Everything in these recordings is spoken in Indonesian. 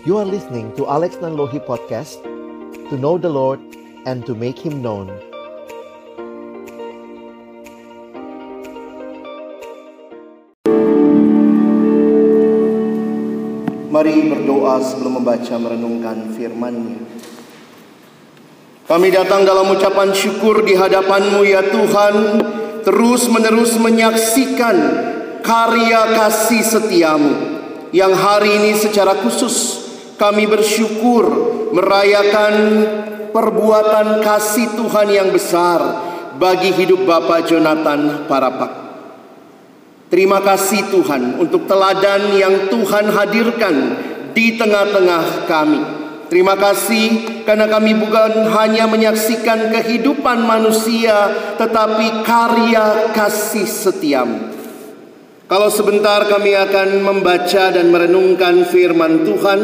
You are listening to Alex Nanlohi Podcast To know the Lord and to make Him known Mari berdoa sebelum membaca merenungkan firman-Nya. Kami datang dalam ucapan syukur di hadapan-Mu ya Tuhan, terus menerus menyaksikan karya kasih setiamu yang hari ini secara khusus kami bersyukur merayakan perbuatan kasih Tuhan yang besar bagi hidup Bapak Jonathan Parapak. Terima kasih Tuhan untuk teladan yang Tuhan hadirkan di tengah-tengah kami. Terima kasih karena kami bukan hanya menyaksikan kehidupan manusia tetapi karya kasih setiamu. Kalau sebentar kami akan membaca dan merenungkan firman Tuhan,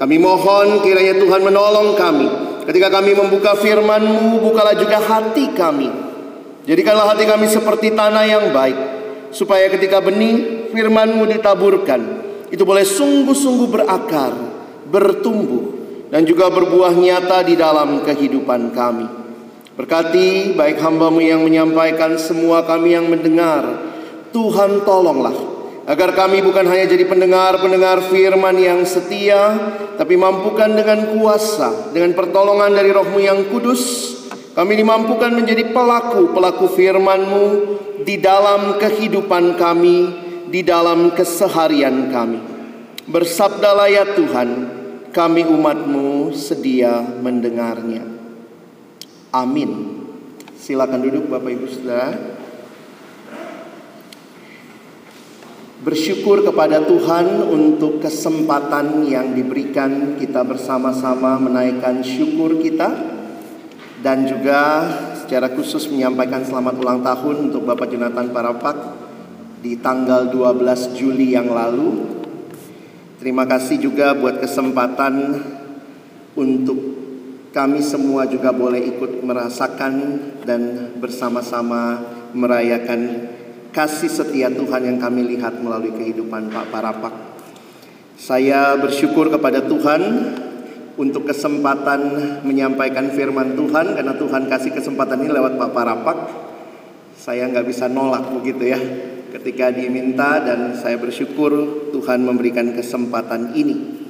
kami mohon kiranya Tuhan menolong kami. Ketika kami membuka firman-Mu, bukalah juga hati kami. Jadikanlah hati kami seperti tanah yang baik. Supaya ketika benih firman-Mu ditaburkan, itu boleh sungguh-sungguh berakar, bertumbuh, dan juga berbuah nyata di dalam kehidupan kami. Berkati baik hambamu yang menyampaikan semua kami yang mendengar. Tuhan tolonglah agar kami bukan hanya jadi pendengar-pendengar firman yang setia, tapi mampukan dengan kuasa, dengan pertolongan dari rohmu yang kudus, kami dimampukan menjadi pelaku-pelaku firman-Mu di dalam kehidupan kami, di dalam keseharian kami. Bersabdalah ya Tuhan, kami umat-Mu sedia mendengarnya. Amin. Silakan duduk Bapak Ibu Saudara. Bersyukur kepada Tuhan untuk kesempatan yang diberikan kita bersama-sama menaikkan syukur kita dan juga secara khusus menyampaikan selamat ulang tahun untuk Bapak Jonathan Parapak di tanggal 12 Juli yang lalu. Terima kasih juga buat kesempatan untuk kami semua juga boleh ikut merasakan dan bersama-sama merayakan kasih setia Tuhan yang kami lihat melalui kehidupan Pak Parapak. Saya bersyukur kepada Tuhan untuk kesempatan menyampaikan firman Tuhan karena Tuhan kasih kesempatan ini lewat Pak Parapak. Saya nggak bisa nolak begitu ya ketika diminta dan saya bersyukur Tuhan memberikan kesempatan ini.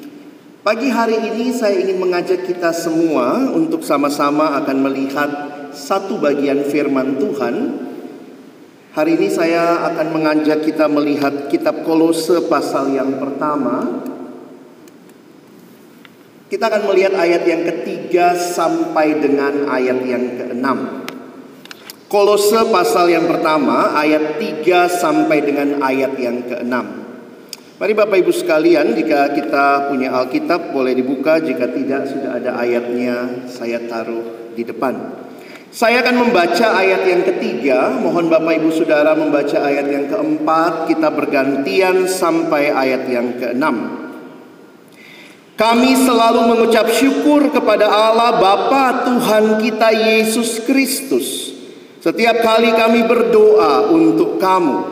Pagi hari ini saya ingin mengajak kita semua untuk sama-sama akan melihat satu bagian firman Tuhan Hari ini saya akan mengajak kita melihat kitab Kolose pasal yang pertama. Kita akan melihat ayat yang ketiga sampai dengan ayat yang keenam. Kolose pasal yang pertama ayat 3 sampai dengan ayat yang keenam. Mari Bapak Ibu sekalian jika kita punya Alkitab boleh dibuka jika tidak sudah ada ayatnya saya taruh di depan. Saya akan membaca ayat yang ketiga, mohon Bapak Ibu Saudara membaca ayat yang keempat, kita bergantian sampai ayat yang keenam. Kami selalu mengucap syukur kepada Allah Bapa Tuhan kita Yesus Kristus. Setiap kali kami berdoa untuk kamu,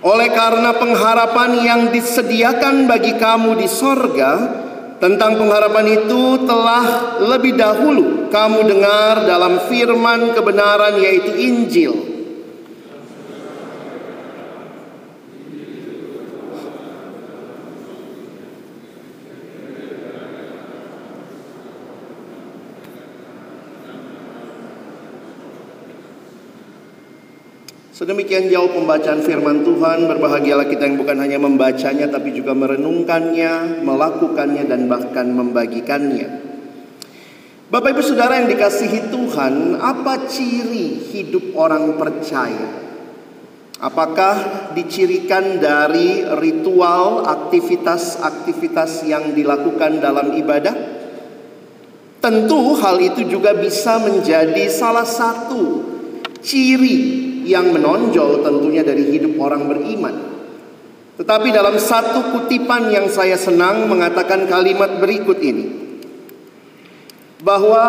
Oleh karena pengharapan yang disediakan bagi kamu di sorga, tentang pengharapan itu telah lebih dahulu kamu dengar dalam firman kebenaran yaitu Injil Sedemikian jauh pembacaan firman Tuhan, berbahagialah kita yang bukan hanya membacanya tapi juga merenungkannya, melakukannya dan bahkan membagikannya. Bapak Ibu Saudara yang dikasihi Tuhan, apa ciri hidup orang percaya? Apakah dicirikan dari ritual aktivitas-aktivitas yang dilakukan dalam ibadah? Tentu hal itu juga bisa menjadi salah satu ciri yang menonjol tentunya dari hidup orang beriman. Tetapi dalam satu kutipan yang saya senang mengatakan kalimat berikut ini. Bahwa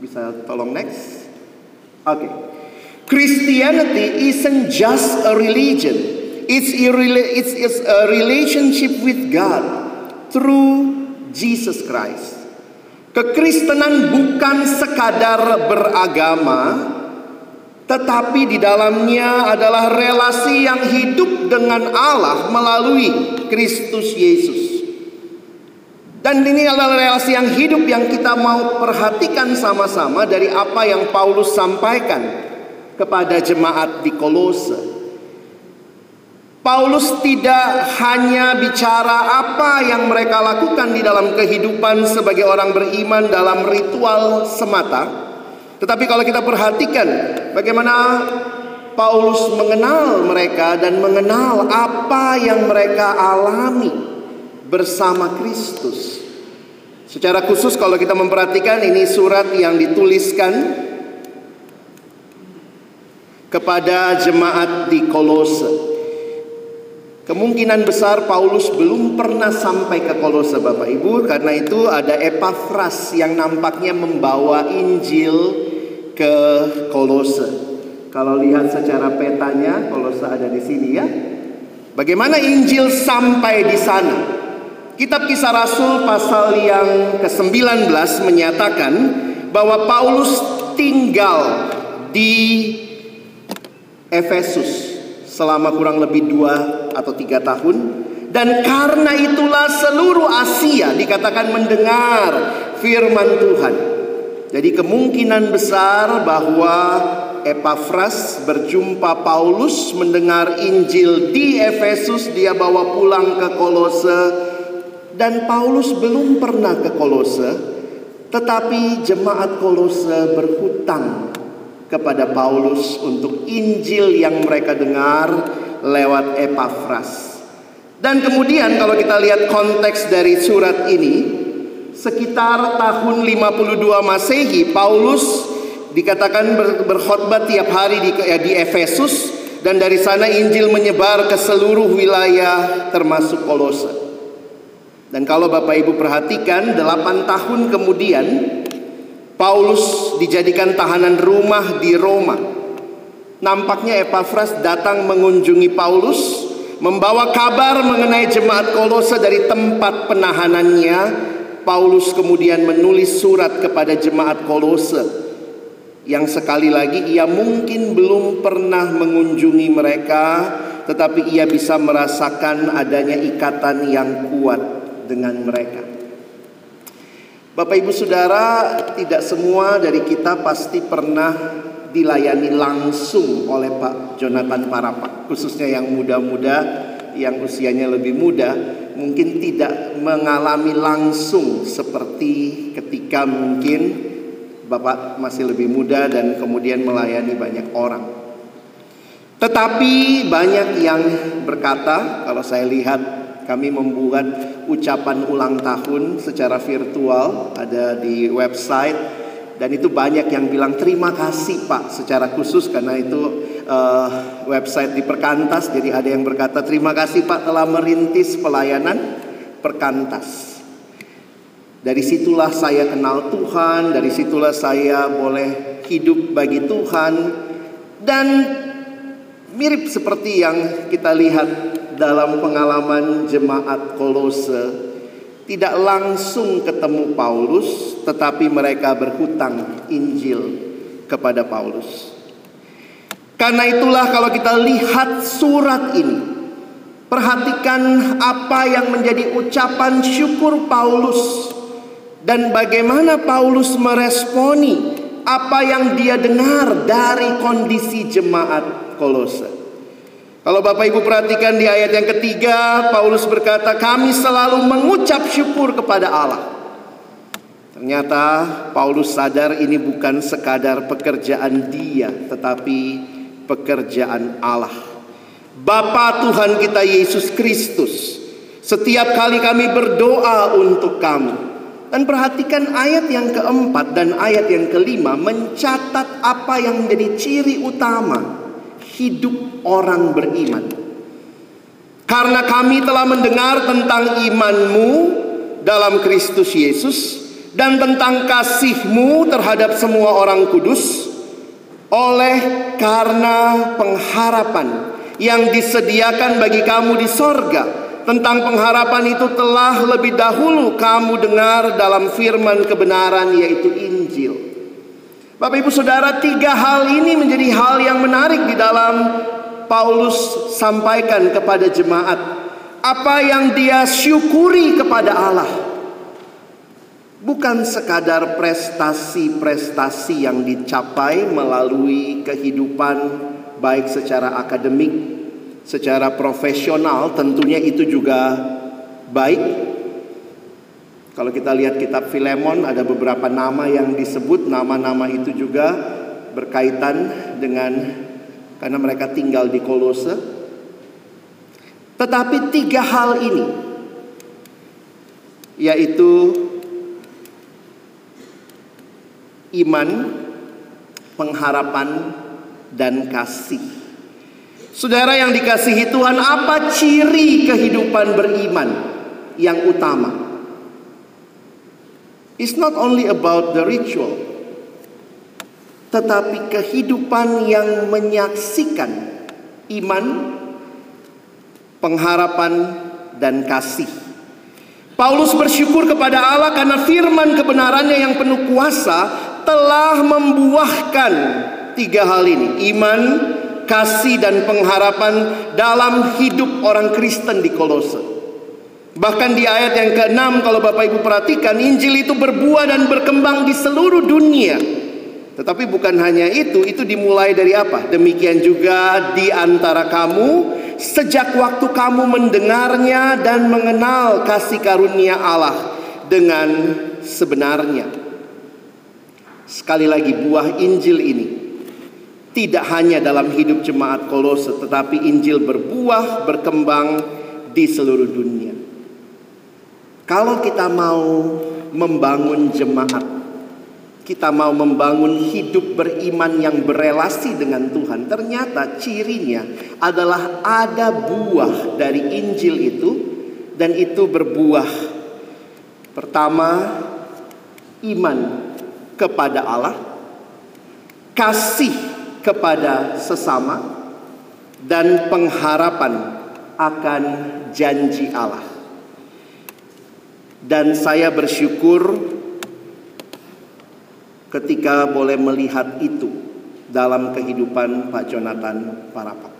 Bisa tolong next? Oke. Okay. Christianity isn't just a religion. It's it's a relationship with God through Jesus Christ. Kekristenan bukan sekadar beragama, tetapi di dalamnya adalah relasi yang hidup dengan Allah melalui Kristus Yesus. Dan ini adalah relasi yang hidup yang kita mau perhatikan sama-sama dari apa yang Paulus sampaikan kepada jemaat di Kolose. Paulus tidak hanya bicara apa yang mereka lakukan di dalam kehidupan sebagai orang beriman dalam ritual semata, tetapi kalau kita perhatikan bagaimana Paulus mengenal mereka dan mengenal apa yang mereka alami bersama Kristus. Secara khusus kalau kita memperhatikan ini surat yang dituliskan kepada jemaat di Kolose. Kemungkinan besar Paulus belum pernah sampai ke Kolose Bapak Ibu. Karena itu ada Epafras yang nampaknya membawa Injil ke Kolose. Kalau lihat secara petanya Kolose ada di sini ya. Bagaimana Injil sampai di sana? Kitab Kisah Rasul pasal yang ke-19 menyatakan bahwa Paulus tinggal di Efesus selama kurang lebih dua atau tiga tahun. Dan karena itulah seluruh Asia dikatakan mendengar firman Tuhan. Jadi kemungkinan besar bahwa Epafras berjumpa Paulus mendengar Injil di Efesus dia bawa pulang ke Kolose dan Paulus belum pernah ke Kolose tetapi jemaat Kolose berhutang kepada Paulus untuk Injil yang mereka dengar lewat Epafras. Dan kemudian kalau kita lihat konteks dari surat ini, sekitar tahun 52 Masehi Paulus dikatakan ber, berkhotbah tiap hari di, ya, di Efesus dan dari sana Injil menyebar ke seluruh wilayah termasuk Kolose. Dan kalau Bapak Ibu perhatikan 8 tahun kemudian Paulus dijadikan tahanan rumah di Roma. Nampaknya Epafras datang mengunjungi Paulus, membawa kabar mengenai jemaat Kolose dari tempat penahanannya. Paulus kemudian menulis surat kepada jemaat Kolose yang sekali lagi ia mungkin belum pernah mengunjungi mereka, tetapi ia bisa merasakan adanya ikatan yang kuat dengan mereka. Bapak Ibu Saudara, tidak semua dari kita pasti pernah dilayani langsung oleh Pak Jonathan Parapak, khususnya yang muda-muda, yang usianya lebih muda, mungkin tidak mengalami langsung seperti ketika mungkin Bapak masih lebih muda dan kemudian melayani banyak orang. Tetapi banyak yang berkata, kalau saya lihat kami membuat ucapan ulang tahun secara virtual ada di website dan itu banyak yang bilang terima kasih Pak secara khusus karena itu uh, website di Perkantas jadi ada yang berkata terima kasih Pak telah merintis pelayanan Perkantas. Dari situlah saya kenal Tuhan, dari situlah saya boleh hidup bagi Tuhan dan mirip seperti yang kita lihat dalam pengalaman jemaat Kolose tidak langsung ketemu Paulus tetapi mereka berhutang Injil kepada Paulus. Karena itulah kalau kita lihat surat ini perhatikan apa yang menjadi ucapan syukur Paulus dan bagaimana Paulus meresponi apa yang dia dengar dari kondisi jemaat Kolose. Kalau Bapak Ibu perhatikan di ayat yang ketiga, Paulus berkata, "Kami selalu mengucap syukur kepada Allah." Ternyata Paulus sadar ini bukan sekadar pekerjaan dia, tetapi pekerjaan Allah. Bapa Tuhan kita Yesus Kristus, setiap kali kami berdoa untuk kamu, dan perhatikan ayat yang keempat dan ayat yang kelima mencatat apa yang menjadi ciri utama hidup orang beriman. Karena kami telah mendengar tentang imanmu dalam Kristus Yesus dan tentang kasihmu terhadap semua orang kudus oleh karena pengharapan yang disediakan bagi kamu di sorga. Tentang pengharapan itu telah lebih dahulu kamu dengar dalam firman kebenaran yaitu Injil. Bapak ibu saudara tiga hal ini menjadi hal yang menarik di dalam Paulus sampaikan kepada jemaat. Apa yang dia syukuri kepada Allah. Bukan sekadar prestasi-prestasi yang dicapai melalui kehidupan baik secara akademik, secara profesional tentunya itu juga baik. Kalau kita lihat kitab Filemon ada beberapa nama yang disebut, nama-nama itu juga berkaitan dengan karena mereka tinggal di Kolose. Tetapi tiga hal ini yaitu iman, pengharapan, dan kasih. Saudara yang dikasihi Tuhan, apa ciri kehidupan beriman yang utama? It's not only about the ritual, tetapi kehidupan yang menyaksikan iman, pengharapan, dan kasih. Paulus bersyukur kepada Allah karena firman kebenarannya yang penuh kuasa telah membuahkan tiga hal ini: iman, kasih, dan pengharapan dalam hidup orang Kristen di Kolose. Bahkan di ayat yang ke-6 kalau Bapak Ibu perhatikan Injil itu berbuah dan berkembang di seluruh dunia. Tetapi bukan hanya itu, itu dimulai dari apa? Demikian juga di antara kamu sejak waktu kamu mendengarnya dan mengenal kasih karunia Allah dengan sebenarnya. Sekali lagi buah Injil ini tidak hanya dalam hidup jemaat Kolose, tetapi Injil berbuah, berkembang di seluruh dunia. Kalau kita mau membangun jemaat, kita mau membangun hidup beriman yang berelasi dengan Tuhan, ternyata cirinya adalah ada buah dari Injil itu, dan itu berbuah. Pertama, iman kepada Allah, kasih kepada sesama dan pengharapan akan janji Allah. Dan saya bersyukur ketika boleh melihat itu dalam kehidupan Pak Jonathan Parapat.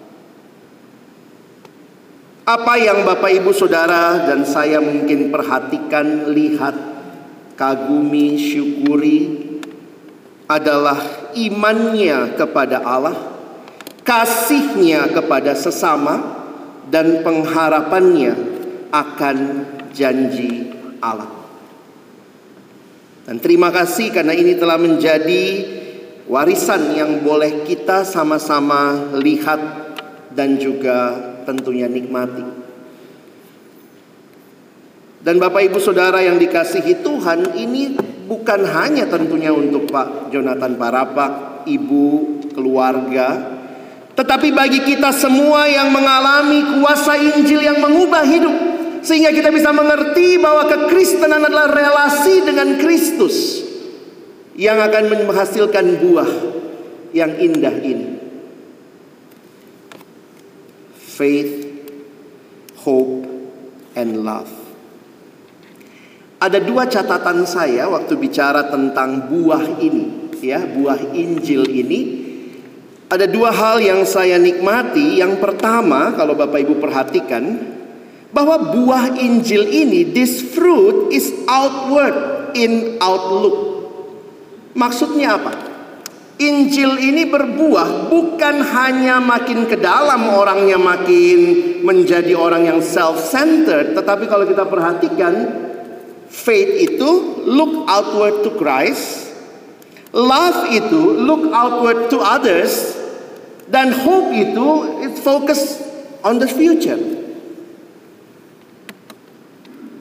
Apa yang Bapak Ibu Saudara dan saya mungkin perhatikan, lihat, kagumi, syukuri adalah imannya kepada Allah, kasihnya kepada sesama, dan pengharapannya akan janji Allah. Dan terima kasih karena ini telah menjadi warisan yang boleh kita sama-sama lihat dan juga tentunya nikmati. Dan Bapak Ibu Saudara yang dikasihi Tuhan, ini bukan hanya tentunya untuk Pak Jonathan Parapak, ibu, keluarga, tetapi bagi kita semua yang mengalami kuasa Injil yang mengubah hidup sehingga kita bisa mengerti bahwa kekristenan adalah relasi dengan Kristus yang akan menghasilkan buah yang indah ini. Faith, hope, and love. Ada dua catatan saya waktu bicara tentang buah ini, ya, buah Injil ini. Ada dua hal yang saya nikmati. Yang pertama, kalau Bapak Ibu perhatikan, bahwa buah Injil ini, this fruit is outward in outlook. Maksudnya apa? Injil ini berbuah bukan hanya makin ke dalam orangnya makin menjadi orang yang self-centered, tetapi kalau kita perhatikan Faith itu look outward to Christ. Love itu look outward to others. Dan hope itu it focus on the future.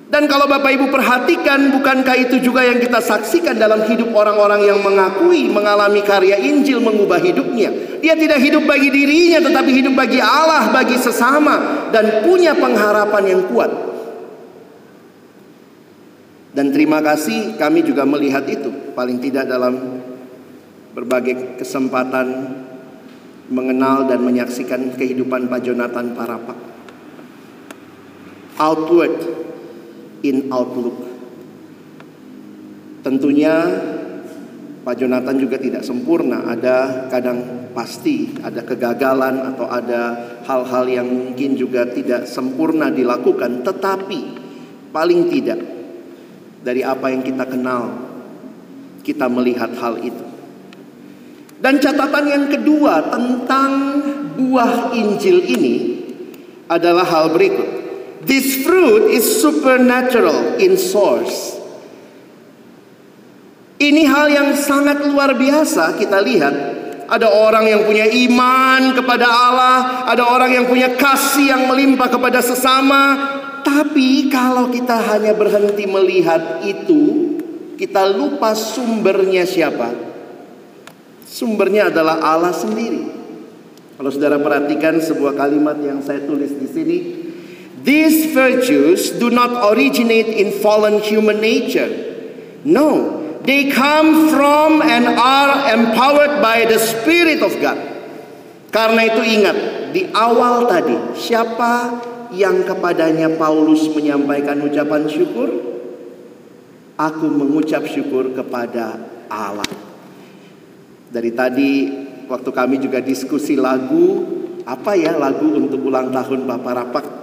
Dan kalau Bapak Ibu perhatikan, bukankah itu juga yang kita saksikan dalam hidup orang-orang yang mengakui mengalami karya Injil mengubah hidupnya. Dia tidak hidup bagi dirinya, tetapi hidup bagi Allah, bagi sesama, dan punya pengharapan yang kuat. Dan terima kasih kami juga melihat itu paling tidak dalam berbagai kesempatan mengenal dan menyaksikan kehidupan Pak Jonathan Parapak. Outward in outlook. Tentunya Pak Jonathan juga tidak sempurna, ada kadang pasti ada kegagalan atau ada hal-hal yang mungkin juga tidak sempurna dilakukan, tetapi paling tidak dari apa yang kita kenal, kita melihat hal itu. Dan catatan yang kedua tentang buah Injil ini adalah hal berikut. This fruit is supernatural in source. Ini hal yang sangat luar biasa kita lihat. Ada orang yang punya iman kepada Allah, ada orang yang punya kasih yang melimpah kepada sesama. Tapi kalau kita hanya berhenti melihat itu, kita lupa sumbernya siapa? Sumbernya adalah Allah sendiri. Kalau saudara perhatikan sebuah kalimat yang saya tulis di sini, these virtues do not originate in fallen human nature. No, they come from and are empowered by the Spirit of God. Karena itu ingat, di awal tadi, siapa yang kepadanya Paulus menyampaikan ucapan syukur? Aku mengucap syukur kepada Allah. Dari tadi waktu kami juga diskusi lagu, apa ya lagu untuk ulang tahun Bapak Rapak?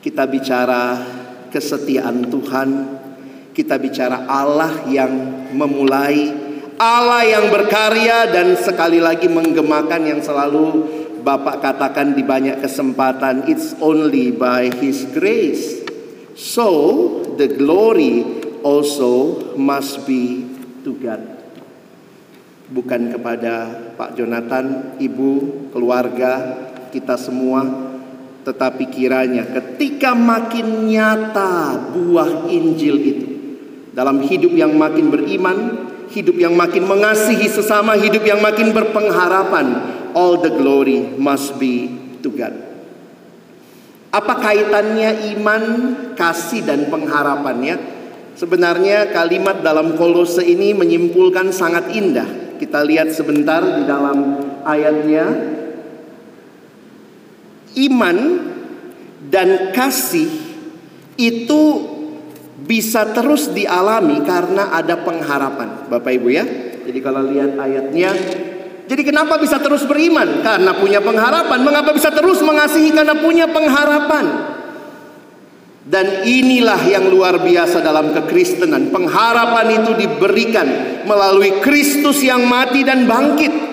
Kita bicara kesetiaan Tuhan, kita bicara Allah yang memulai, Allah yang berkarya dan sekali lagi menggemakan yang selalu Bapak katakan di banyak kesempatan, it's only by His grace. So the glory also must be to God. Bukan kepada Pak Jonathan, ibu, keluarga, kita semua, tetapi kiranya ketika makin nyata buah Injil itu dalam hidup yang makin beriman, hidup yang makin mengasihi sesama, hidup yang makin berpengharapan, all the glory must be to God. Apa kaitannya iman, kasih dan pengharapannya? Sebenarnya kalimat dalam kolose ini menyimpulkan sangat indah kita lihat sebentar di dalam ayatnya. Iman dan kasih itu bisa terus dialami karena ada pengharapan. Bapak Ibu ya. Jadi kalau lihat ayatnya jadi kenapa bisa terus beriman? Karena punya pengharapan. Mengapa bisa terus mengasihi? Karena punya pengharapan. Dan inilah yang luar biasa dalam kekristenan. Pengharapan itu diberikan melalui Kristus yang mati dan bangkit.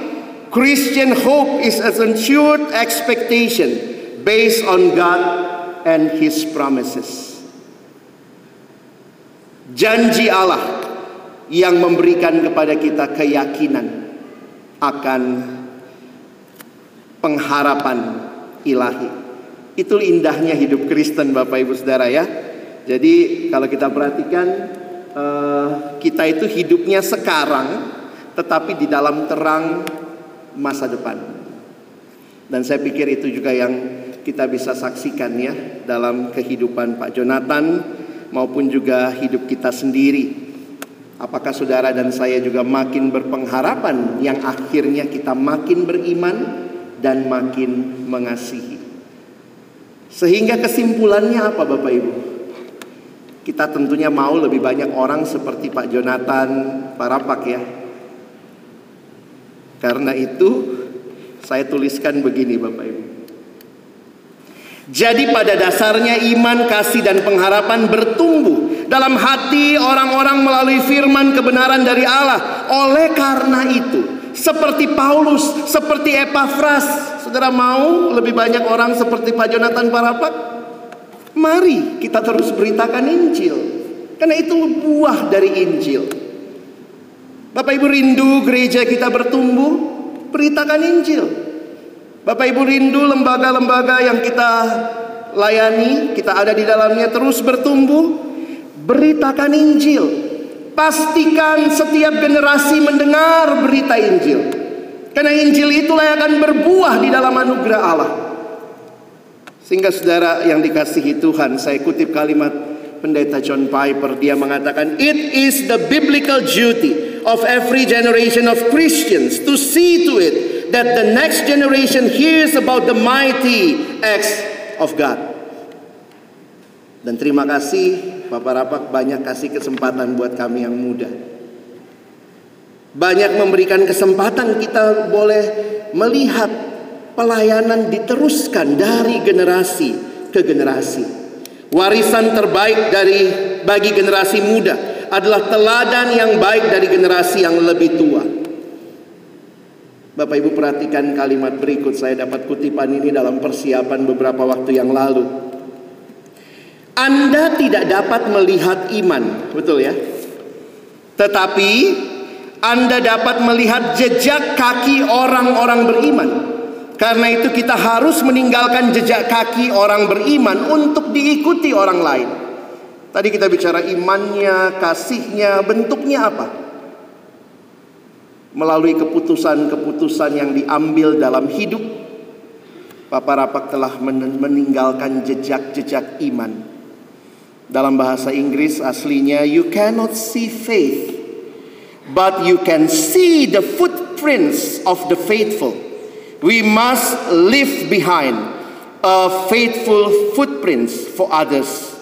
Christian hope is a assured expectation based on God and His promises. Janji Allah yang memberikan kepada kita keyakinan akan pengharapan ilahi. Itu indahnya hidup Kristen Bapak Ibu Saudara ya. Jadi kalau kita perhatikan uh, kita itu hidupnya sekarang tetapi di dalam terang masa depan. Dan saya pikir itu juga yang kita bisa saksikan ya dalam kehidupan Pak Jonathan maupun juga hidup kita sendiri. Apakah saudara dan saya juga makin berpengharapan yang akhirnya kita makin beriman dan makin mengasihi. Sehingga kesimpulannya apa Bapak Ibu? Kita tentunya mau lebih banyak orang seperti Pak Jonathan Parapak ya. Karena itu saya tuliskan begini Bapak Ibu. Jadi pada dasarnya iman, kasih dan pengharapan bertumbuh dalam hati orang-orang melalui firman kebenaran dari Allah. Oleh karena itu, seperti Paulus, seperti Epafras, Saudara mau lebih banyak orang seperti Pak Jonathan Parapak? Mari kita terus beritakan Injil. Karena itu buah dari Injil. Bapak Ibu rindu gereja kita bertumbuh, beritakan Injil. Bapak Ibu rindu lembaga-lembaga yang kita layani, kita ada di dalamnya terus bertumbuh, beritakan Injil. Pastikan setiap generasi mendengar berita Injil. Karena Injil itulah yang akan berbuah di dalam anugerah Allah. Sehingga saudara yang dikasihi Tuhan, saya kutip kalimat Pendeta John Piper dia mengatakan it is the biblical duty of every generation of Christians to see to it that the next generation hears about the mighty acts of God. Dan terima kasih Bapak Rapak banyak kasih kesempatan buat kami yang muda. Banyak memberikan kesempatan kita boleh melihat pelayanan diteruskan dari generasi ke generasi. Warisan terbaik dari bagi generasi muda adalah teladan yang baik dari generasi yang lebih tua. Bapak Ibu perhatikan kalimat berikut saya dapat kutipan ini dalam persiapan beberapa waktu yang lalu. Anda tidak dapat melihat iman, betul ya? Tetapi Anda dapat melihat jejak kaki orang-orang beriman. Karena itu kita harus meninggalkan jejak kaki orang beriman untuk diikuti orang lain. Tadi kita bicara imannya, kasihnya, bentuknya apa? Melalui keputusan-keputusan yang diambil dalam hidup, Papa Rapak telah meninggalkan jejak-jejak iman. Dalam bahasa Inggris aslinya, you cannot see faith, but you can see the footprints of the faithful. We must leave behind a faithful footprints for others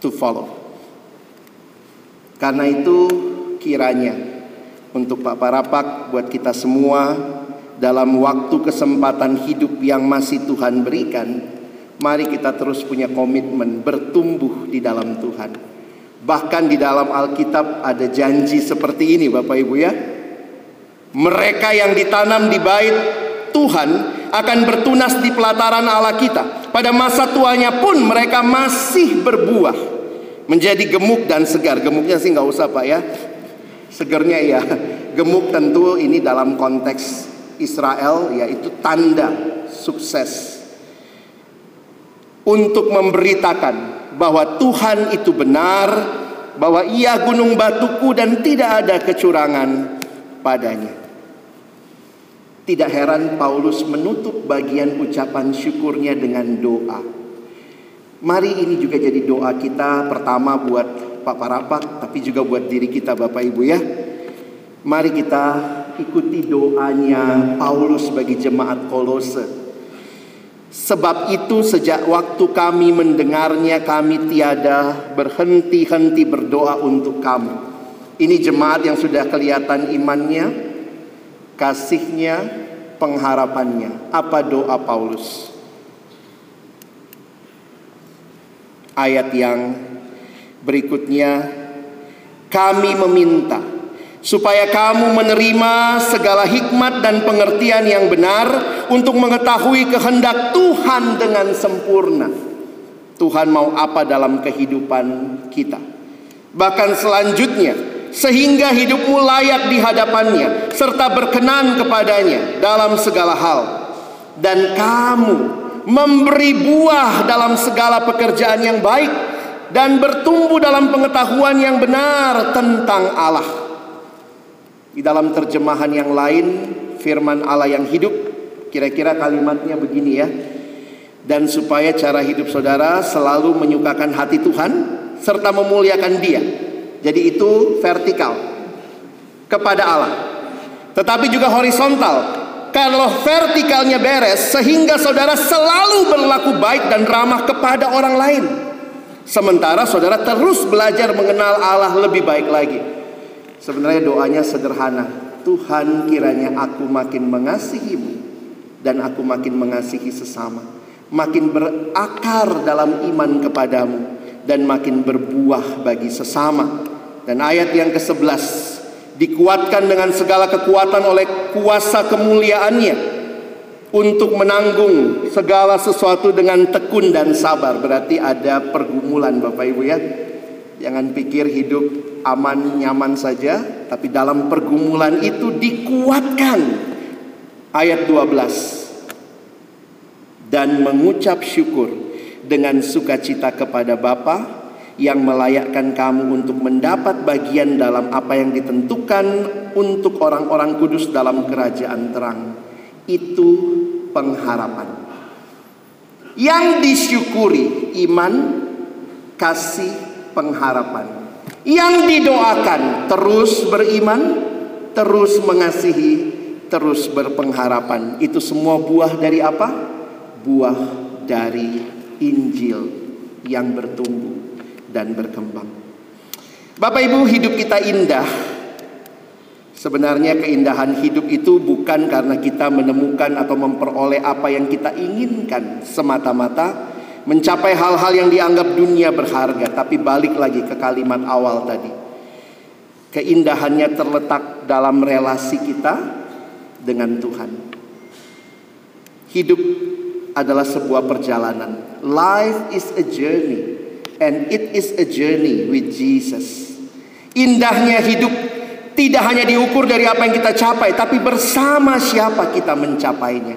to follow. Karena itu kiranya untuk Pak Parapak buat kita semua dalam waktu kesempatan hidup yang masih Tuhan berikan, mari kita terus punya komitmen bertumbuh di dalam Tuhan. Bahkan di dalam Alkitab ada janji seperti ini Bapak Ibu ya. Mereka yang ditanam di bait Tuhan akan bertunas di pelataran Allah kita. Pada masa tuanya pun mereka masih berbuah. Menjadi gemuk dan segar. Gemuknya sih nggak usah pak ya. Segernya ya. Gemuk tentu ini dalam konteks Israel yaitu tanda sukses. Untuk memberitakan bahwa Tuhan itu benar. Bahwa ia gunung batuku dan tidak ada kecurangan padanya. Tidak heran Paulus menutup bagian ucapan syukurnya dengan doa. Mari ini juga jadi doa kita pertama buat Pak Parapak, tapi juga buat diri kita Bapak Ibu ya. Mari kita ikuti doanya Paulus bagi jemaat Kolose. Sebab itu sejak waktu kami mendengarnya kami tiada berhenti-henti berdoa untuk kamu. Ini jemaat yang sudah kelihatan imannya, kasihnya, pengharapannya. Apa doa Paulus? Ayat yang berikutnya, kami meminta supaya kamu menerima segala hikmat dan pengertian yang benar untuk mengetahui kehendak Tuhan dengan sempurna. Tuhan mau apa dalam kehidupan kita. Bahkan selanjutnya, sehingga hidupmu layak di hadapannya serta berkenan kepadanya dalam segala hal dan kamu memberi buah dalam segala pekerjaan yang baik dan bertumbuh dalam pengetahuan yang benar tentang Allah. Di dalam terjemahan yang lain firman Allah yang hidup kira-kira kalimatnya begini ya. Dan supaya cara hidup saudara selalu menyukakan hati Tuhan serta memuliakan Dia jadi itu vertikal kepada Allah. Tetapi juga horizontal. Kalau vertikalnya beres sehingga saudara selalu berlaku baik dan ramah kepada orang lain. Sementara saudara terus belajar mengenal Allah lebih baik lagi. Sebenarnya doanya sederhana. Tuhan kiranya aku makin mengasihimu dan aku makin mengasihi sesama. Makin berakar dalam iman kepadamu dan makin berbuah bagi sesama. Dan ayat yang ke-11 dikuatkan dengan segala kekuatan oleh kuasa kemuliaannya untuk menanggung segala sesuatu dengan tekun dan sabar. Berarti ada pergumulan Bapak Ibu ya. Jangan pikir hidup aman nyaman saja, tapi dalam pergumulan itu dikuatkan. Ayat 12. Dan mengucap syukur dengan sukacita kepada Bapa yang melayakkan kamu untuk mendapat bagian dalam apa yang ditentukan untuk orang-orang kudus dalam kerajaan terang. Itu pengharapan. Yang disyukuri iman, kasih, pengharapan. Yang didoakan terus beriman, terus mengasihi, terus berpengharapan. Itu semua buah dari apa? Buah dari Injil yang bertumbuh dan berkembang. Bapak Ibu, hidup kita indah. Sebenarnya keindahan hidup itu bukan karena kita menemukan atau memperoleh apa yang kita inginkan semata-mata mencapai hal-hal yang dianggap dunia berharga, tapi balik lagi ke kalimat awal tadi. Keindahannya terletak dalam relasi kita dengan Tuhan. Hidup adalah sebuah perjalanan. Life is a journey and it is a journey with Jesus. Indahnya hidup tidak hanya diukur dari apa yang kita capai, tapi bersama siapa kita mencapainya.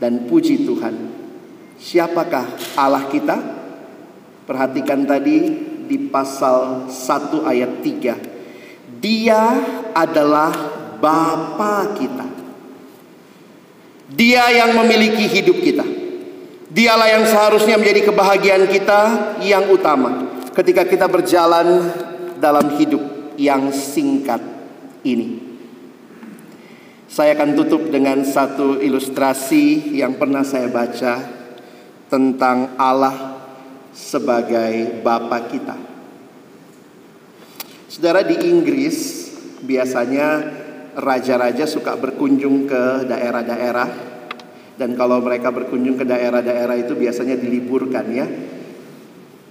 Dan puji Tuhan, siapakah Allah kita? Perhatikan tadi di pasal 1 ayat 3. Dia adalah Bapa kita. Dia yang memiliki hidup kita. Dialah yang seharusnya menjadi kebahagiaan kita yang utama ketika kita berjalan dalam hidup yang singkat ini. Saya akan tutup dengan satu ilustrasi yang pernah saya baca tentang Allah sebagai Bapa kita. Saudara di Inggris biasanya raja-raja suka berkunjung ke daerah-daerah dan kalau mereka berkunjung ke daerah-daerah itu biasanya diliburkan ya.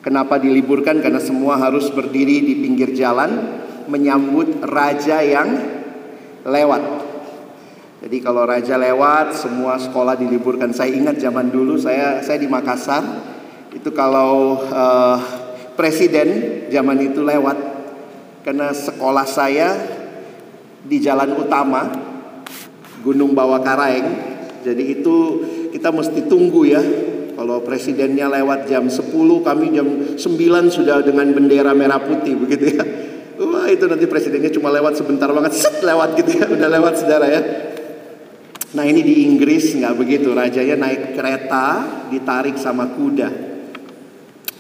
Kenapa diliburkan? Karena semua harus berdiri di pinggir jalan menyambut raja yang lewat. Jadi kalau raja lewat, semua sekolah diliburkan. Saya ingat zaman dulu saya saya di Makassar itu kalau uh, presiden zaman itu lewat karena sekolah saya di jalan utama Gunung Bawah Karaeng. Jadi itu kita mesti tunggu ya. Kalau presidennya lewat jam 10, kami jam 9 sudah dengan bendera merah putih begitu ya. Wah itu nanti presidennya cuma lewat sebentar banget, set lewat gitu ya, udah lewat saudara ya. Nah ini di Inggris nggak begitu, rajanya naik kereta, ditarik sama kuda.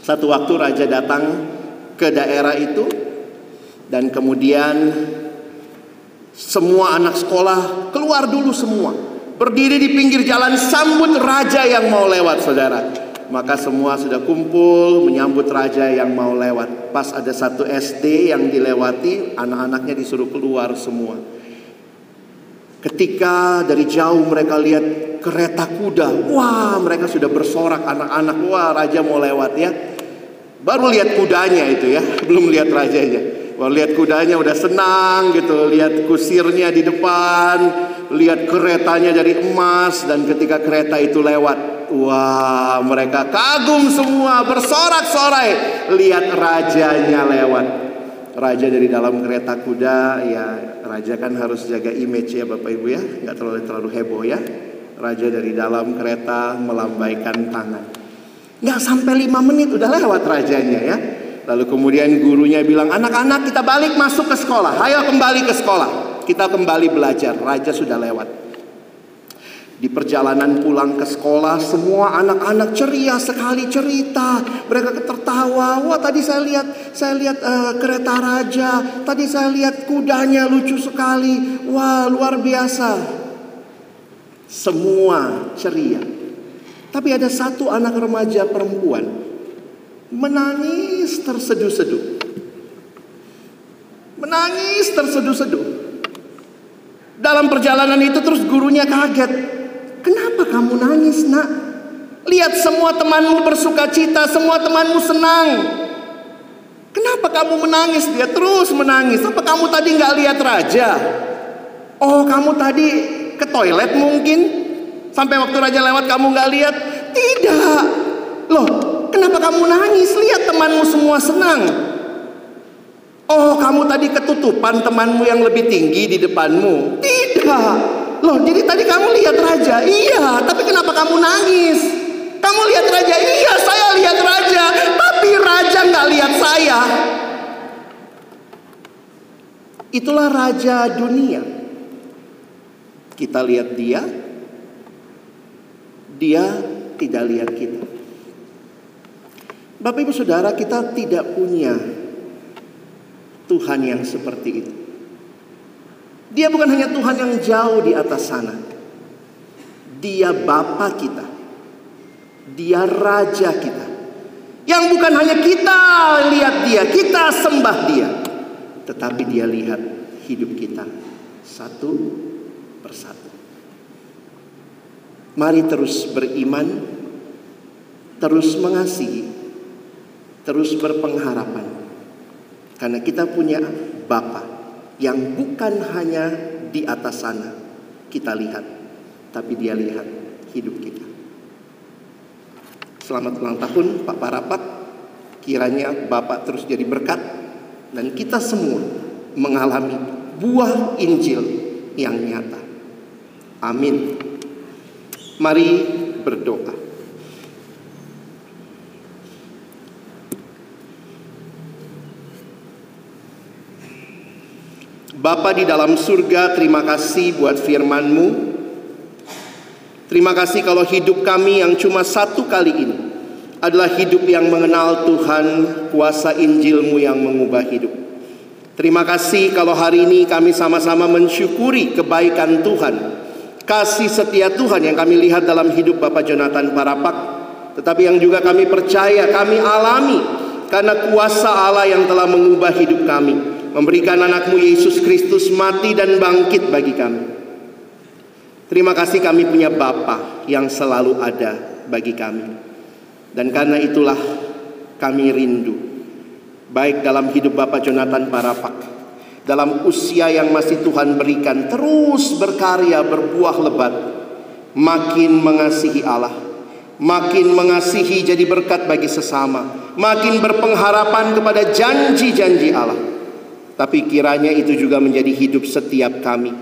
Satu waktu raja datang ke daerah itu dan kemudian semua anak sekolah keluar dulu semua. Berdiri di pinggir jalan sambut raja yang mau lewat saudara. Maka semua sudah kumpul menyambut raja yang mau lewat. Pas ada satu SD yang dilewati, anak-anaknya disuruh keluar semua. Ketika dari jauh mereka lihat kereta kuda, wah mereka sudah bersorak anak-anak, wah raja mau lewat ya. Baru lihat kudanya itu ya, belum lihat rajanya. Wah lihat kudanya udah senang gitu, lihat kusirnya di depan, lihat keretanya dari emas dan ketika kereta itu lewat, Wah, mereka kagum semua, bersorak-sorai lihat rajanya lewat. Raja dari dalam kereta kuda, ya raja kan harus jaga image ya Bapak Ibu ya, nggak terlalu terlalu heboh ya. Raja dari dalam kereta melambaikan tangan. Nggak sampai lima menit udah lewat rajanya ya. Lalu kemudian gurunya bilang, anak-anak kita balik masuk ke sekolah, ayo kembali ke sekolah. Kita kembali belajar, raja sudah lewat. Di perjalanan pulang ke sekolah, semua anak-anak ceria sekali cerita. Mereka tertawa. Wah, tadi saya lihat, saya lihat uh, kereta raja. Tadi saya lihat kudanya lucu sekali. Wah, luar biasa. Semua ceria. Tapi ada satu anak remaja perempuan menangis terseduh-seduh. Menangis terseduh-seduh. Dalam perjalanan itu terus gurunya kaget. Kenapa kamu nangis nak? Lihat semua temanmu bersuka cita, semua temanmu senang. Kenapa kamu menangis? Dia terus menangis. Apa kamu tadi nggak lihat raja? Oh, kamu tadi ke toilet mungkin? Sampai waktu raja lewat kamu nggak lihat? Tidak. Loh, kenapa kamu nangis? Lihat temanmu semua senang. Oh, kamu tadi ketutupan temanmu yang lebih tinggi di depanmu? Tidak. Loh, jadi tadi kamu lihat raja? Iya, tapi kenapa kamu nangis? Kamu lihat raja? Iya, saya lihat raja. Tapi raja nggak lihat saya. Itulah raja dunia. Kita lihat dia, dia tidak lihat kita. Bapak Ibu Saudara, kita tidak punya Tuhan yang seperti itu. Dia bukan hanya Tuhan yang jauh di atas sana. Dia Bapa kita. Dia Raja kita. Yang bukan hanya kita lihat dia, kita sembah dia. Tetapi dia lihat hidup kita satu persatu. Mari terus beriman, terus mengasihi, terus berpengharapan. Karena kita punya Bapa yang bukan hanya di atas sana kita lihat, tapi dia lihat hidup kita. Selamat ulang tahun Pak Parapat. Kiranya Bapak terus jadi berkat dan kita semua mengalami buah Injil yang nyata. Amin. Mari berdoa. Bapa di dalam surga, terima kasih buat firman-Mu. Terima kasih kalau hidup kami yang cuma satu kali ini adalah hidup yang mengenal Tuhan, kuasa Injil-Mu yang mengubah hidup. Terima kasih kalau hari ini kami sama-sama mensyukuri kebaikan Tuhan, kasih setia Tuhan yang kami lihat dalam hidup Bapak Jonathan Parapak, tetapi yang juga kami percaya, kami alami karena kuasa Allah yang telah mengubah hidup kami, memberikan anakmu Yesus Kristus mati dan bangkit bagi kami. Terima kasih kami punya Bapa yang selalu ada bagi kami. Dan karena itulah kami rindu baik dalam hidup Bapak Jonathan Parapak dalam usia yang masih Tuhan berikan terus berkarya berbuah lebat makin mengasihi Allah makin mengasihi jadi berkat bagi sesama makin berpengharapan kepada janji-janji Allah tapi kiranya itu juga menjadi hidup setiap kami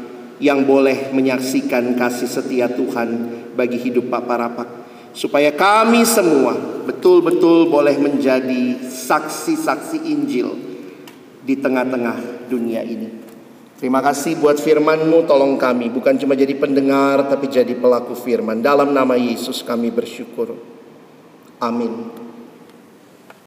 yang boleh menyaksikan kasih setia Tuhan bagi hidup Pak Parapak supaya kami semua betul-betul boleh menjadi saksi-saksi Injil di tengah-tengah dunia ini. Terima kasih buat firman-Mu, tolong kami bukan cuma jadi pendengar tapi jadi pelaku firman. Dalam nama Yesus kami bersyukur. Amin.